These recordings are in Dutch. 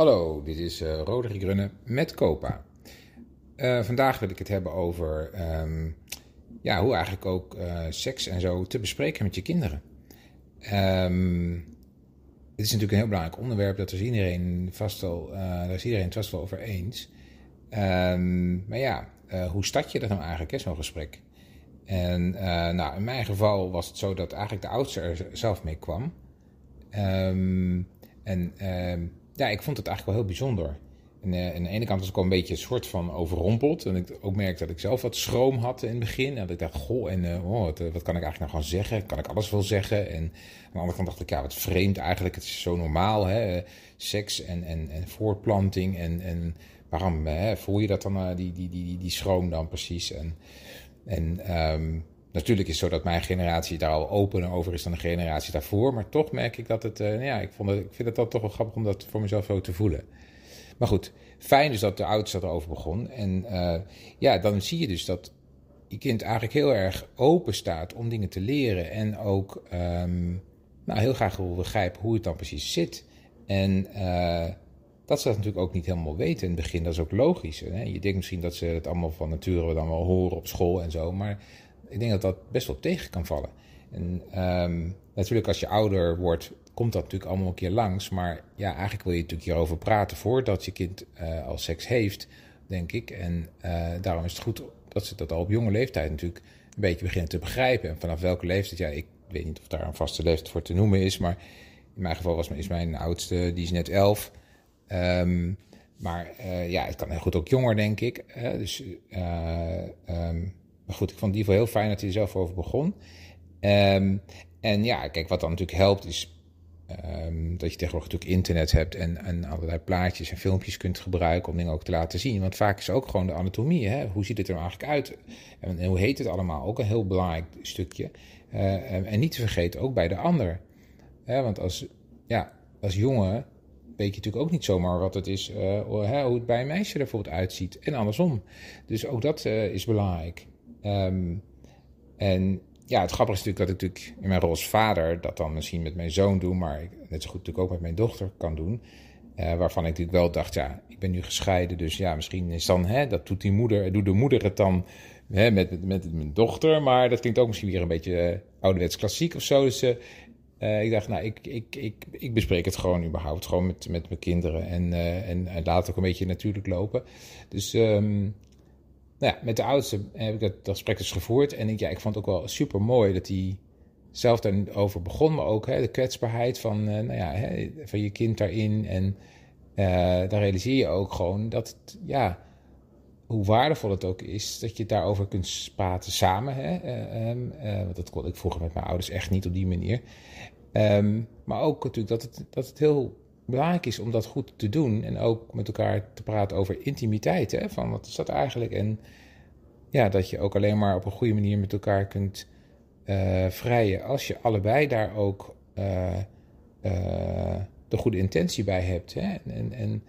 Hallo, dit is uh, Roderick Runne met Copa. Uh, vandaag wil ik het hebben over um, ja, hoe eigenlijk ook uh, seks en zo te bespreken met je kinderen. Um, het is natuurlijk een heel belangrijk onderwerp, dat is iedereen vast wel, daar is iedereen het vast wel over eens. Um, maar ja, hoe start je dat nou eigenlijk, zo'n gesprek? En nou, in mijn geval was het zo dat eigenlijk de oudste er zelf mee kwam. en ja, ik vond het eigenlijk wel heel bijzonder. En uh, aan de ene kant was ik al een beetje een soort van overrompeld. En ik ook merkte dat ik zelf wat schroom had in het begin. En dat ik dacht, goh, en uh, wat, eh, kan ik eigenlijk nou gewoon zeggen? Kan ik alles wel zeggen? En aan de andere kant dacht ik, ja, wat vreemd eigenlijk. Het is zo normaal, hè? Seks en, en, en voortplanting. En, en waarom hè? voel je dat dan, die, die, die, die, die schroom dan precies? En, en um, Natuurlijk is het zo dat mijn generatie daar al opener over is dan de generatie daarvoor. Maar toch merk ik dat het. Uh, ja, ik, vond het, ik vind het dan toch wel grappig om dat voor mezelf zo te voelen. Maar goed, fijn dus dat de oudste erover begon. En uh, ja, dan zie je dus dat je kind eigenlijk heel erg open staat om dingen te leren. En ook um, nou, heel graag wil begrijpen hoe het dan precies zit. En uh, dat ze dat natuurlijk ook niet helemaal weten in het begin. Dat is ook logisch. Hè? Je denkt misschien dat ze het allemaal van nature dan wel horen op school en zo. Maar ik denk dat dat best wel tegen kan vallen. En um, natuurlijk als je ouder wordt, komt dat natuurlijk allemaal een keer langs. Maar ja, eigenlijk wil je natuurlijk hierover praten voordat je kind uh, al seks heeft, denk ik. En uh, daarom is het goed dat ze dat al op jonge leeftijd natuurlijk een beetje beginnen te begrijpen. En vanaf welke leeftijd, ja, ik weet niet of daar een vaste leeftijd voor te noemen is. Maar in mijn geval was, is mijn oudste, die is net elf. Um, maar uh, ja, het kan heel goed ook jonger, denk ik. Dus um, maar goed, ik vond ieder geval heel fijn dat hij er zelf over begon. Um, en ja, kijk, wat dan natuurlijk helpt is um, dat je tegenwoordig natuurlijk internet hebt en, en allerlei plaatjes en filmpjes kunt gebruiken om dingen ook te laten zien. Want vaak is ook gewoon de anatomie. Hè? Hoe ziet het er nou eigenlijk uit? En, hoe heet het allemaal? Ook een heel belangrijk stukje. Uh, en niet te vergeten, ook bij de ander. Hè? Want als, ja, als jongen weet je natuurlijk ook niet zomaar wat het is, uh, hoe het bij een meisje er bijvoorbeeld uitziet. En andersom. Dus ook dat uh, is belangrijk. Um, en ja, het grappige is natuurlijk dat ik natuurlijk in mijn rol als vader dat dan misschien met mijn zoon doe, maar ik net zo goed natuurlijk ook met mijn dochter kan doen. Uh, waarvan ik natuurlijk wel dacht, ja, ik ben nu gescheiden, dus ja, misschien is dan, hè, dat doet die moeder, doet de moeder het dan hè, met, met, mijn dochter, maar dat klinkt ook misschien weer een beetje uh, ouderwets klassiek of zo. Dus uh, ik dacht, nou, ik, ik, ik, ik bespreek het gewoon überhaupt, gewoon met, met mijn kinderen en, en, laat het ook een beetje natuurlijk lopen. Dus um, nou ja, met de oudste heb ik dat, gesprek dus gevoerd. En ik, ja, ik vond het ook wel super mooi dat hij zelf daarover begon. Maar ook hè, de kwetsbaarheid van, uh, nou ja, hè, van je kind daarin. En uh, daar realiseer je ook gewoon dat ja, hoe waardevol het ook is dat je daarover kunt praten samen. Hè? Uh, want dat kon ik vroeger met mijn ouders echt niet op die manier. Um, maar ook natuurlijk dat het, dat het heel belangrijk is om dat goed te doen. En ook met elkaar te praten over intimiteit. Hè? Van wat is dat eigenlijk? En ja, dat je ook alleen maar op een goede manier met elkaar kunt uh, vrijen. Als je allebei daar ook uh, uh, de goede intentie bij hebt. Hè? En, en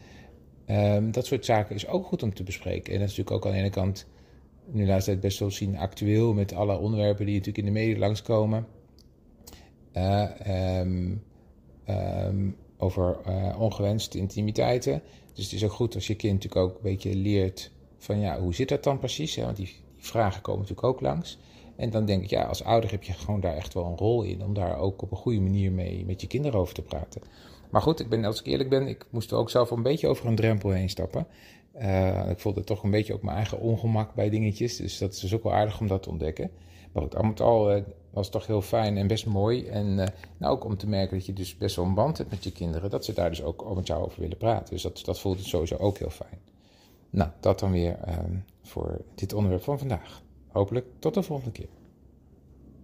um, dat soort zaken is ook goed om te bespreken. En dat is natuurlijk ook aan de ene kant, nu laat het best wel zien, actueel met alle onderwerpen die natuurlijk in de media langskomen. Um, over uh, ongewenste intimiteiten. Dus het is ook goed als je kind natuurlijk ook een beetje leert van ja, hoe zit dat dan precies? Hè? Want die, die, vragen komen natuurlijk ook langs. En dan denk ik, ja, als ouder heb je gewoon daar echt wel een rol in om daar ook op een goede manier mee met je kinderen over te praten. Maar goed, ik ben, als ik eerlijk ben, ik moest er ook zelf een beetje over een drempel heen stappen. Uh, ik voelde toch een beetje ook mijn eigen ongemak bij dingetjes. Dus dat is dus ook wel aardig om dat te ontdekken. Maar goed, al met al uh, was toch heel fijn en best mooi. En uh, nou, ook om te merken dat je dus best wel een band hebt met je kinderen. Dat ze daar dus ook met jou over willen praten. Dus dat, dat voelt sowieso ook heel fijn. Nou, dat dan weer uh, voor dit onderwerp van vandaag. Hopelijk tot de volgende keer.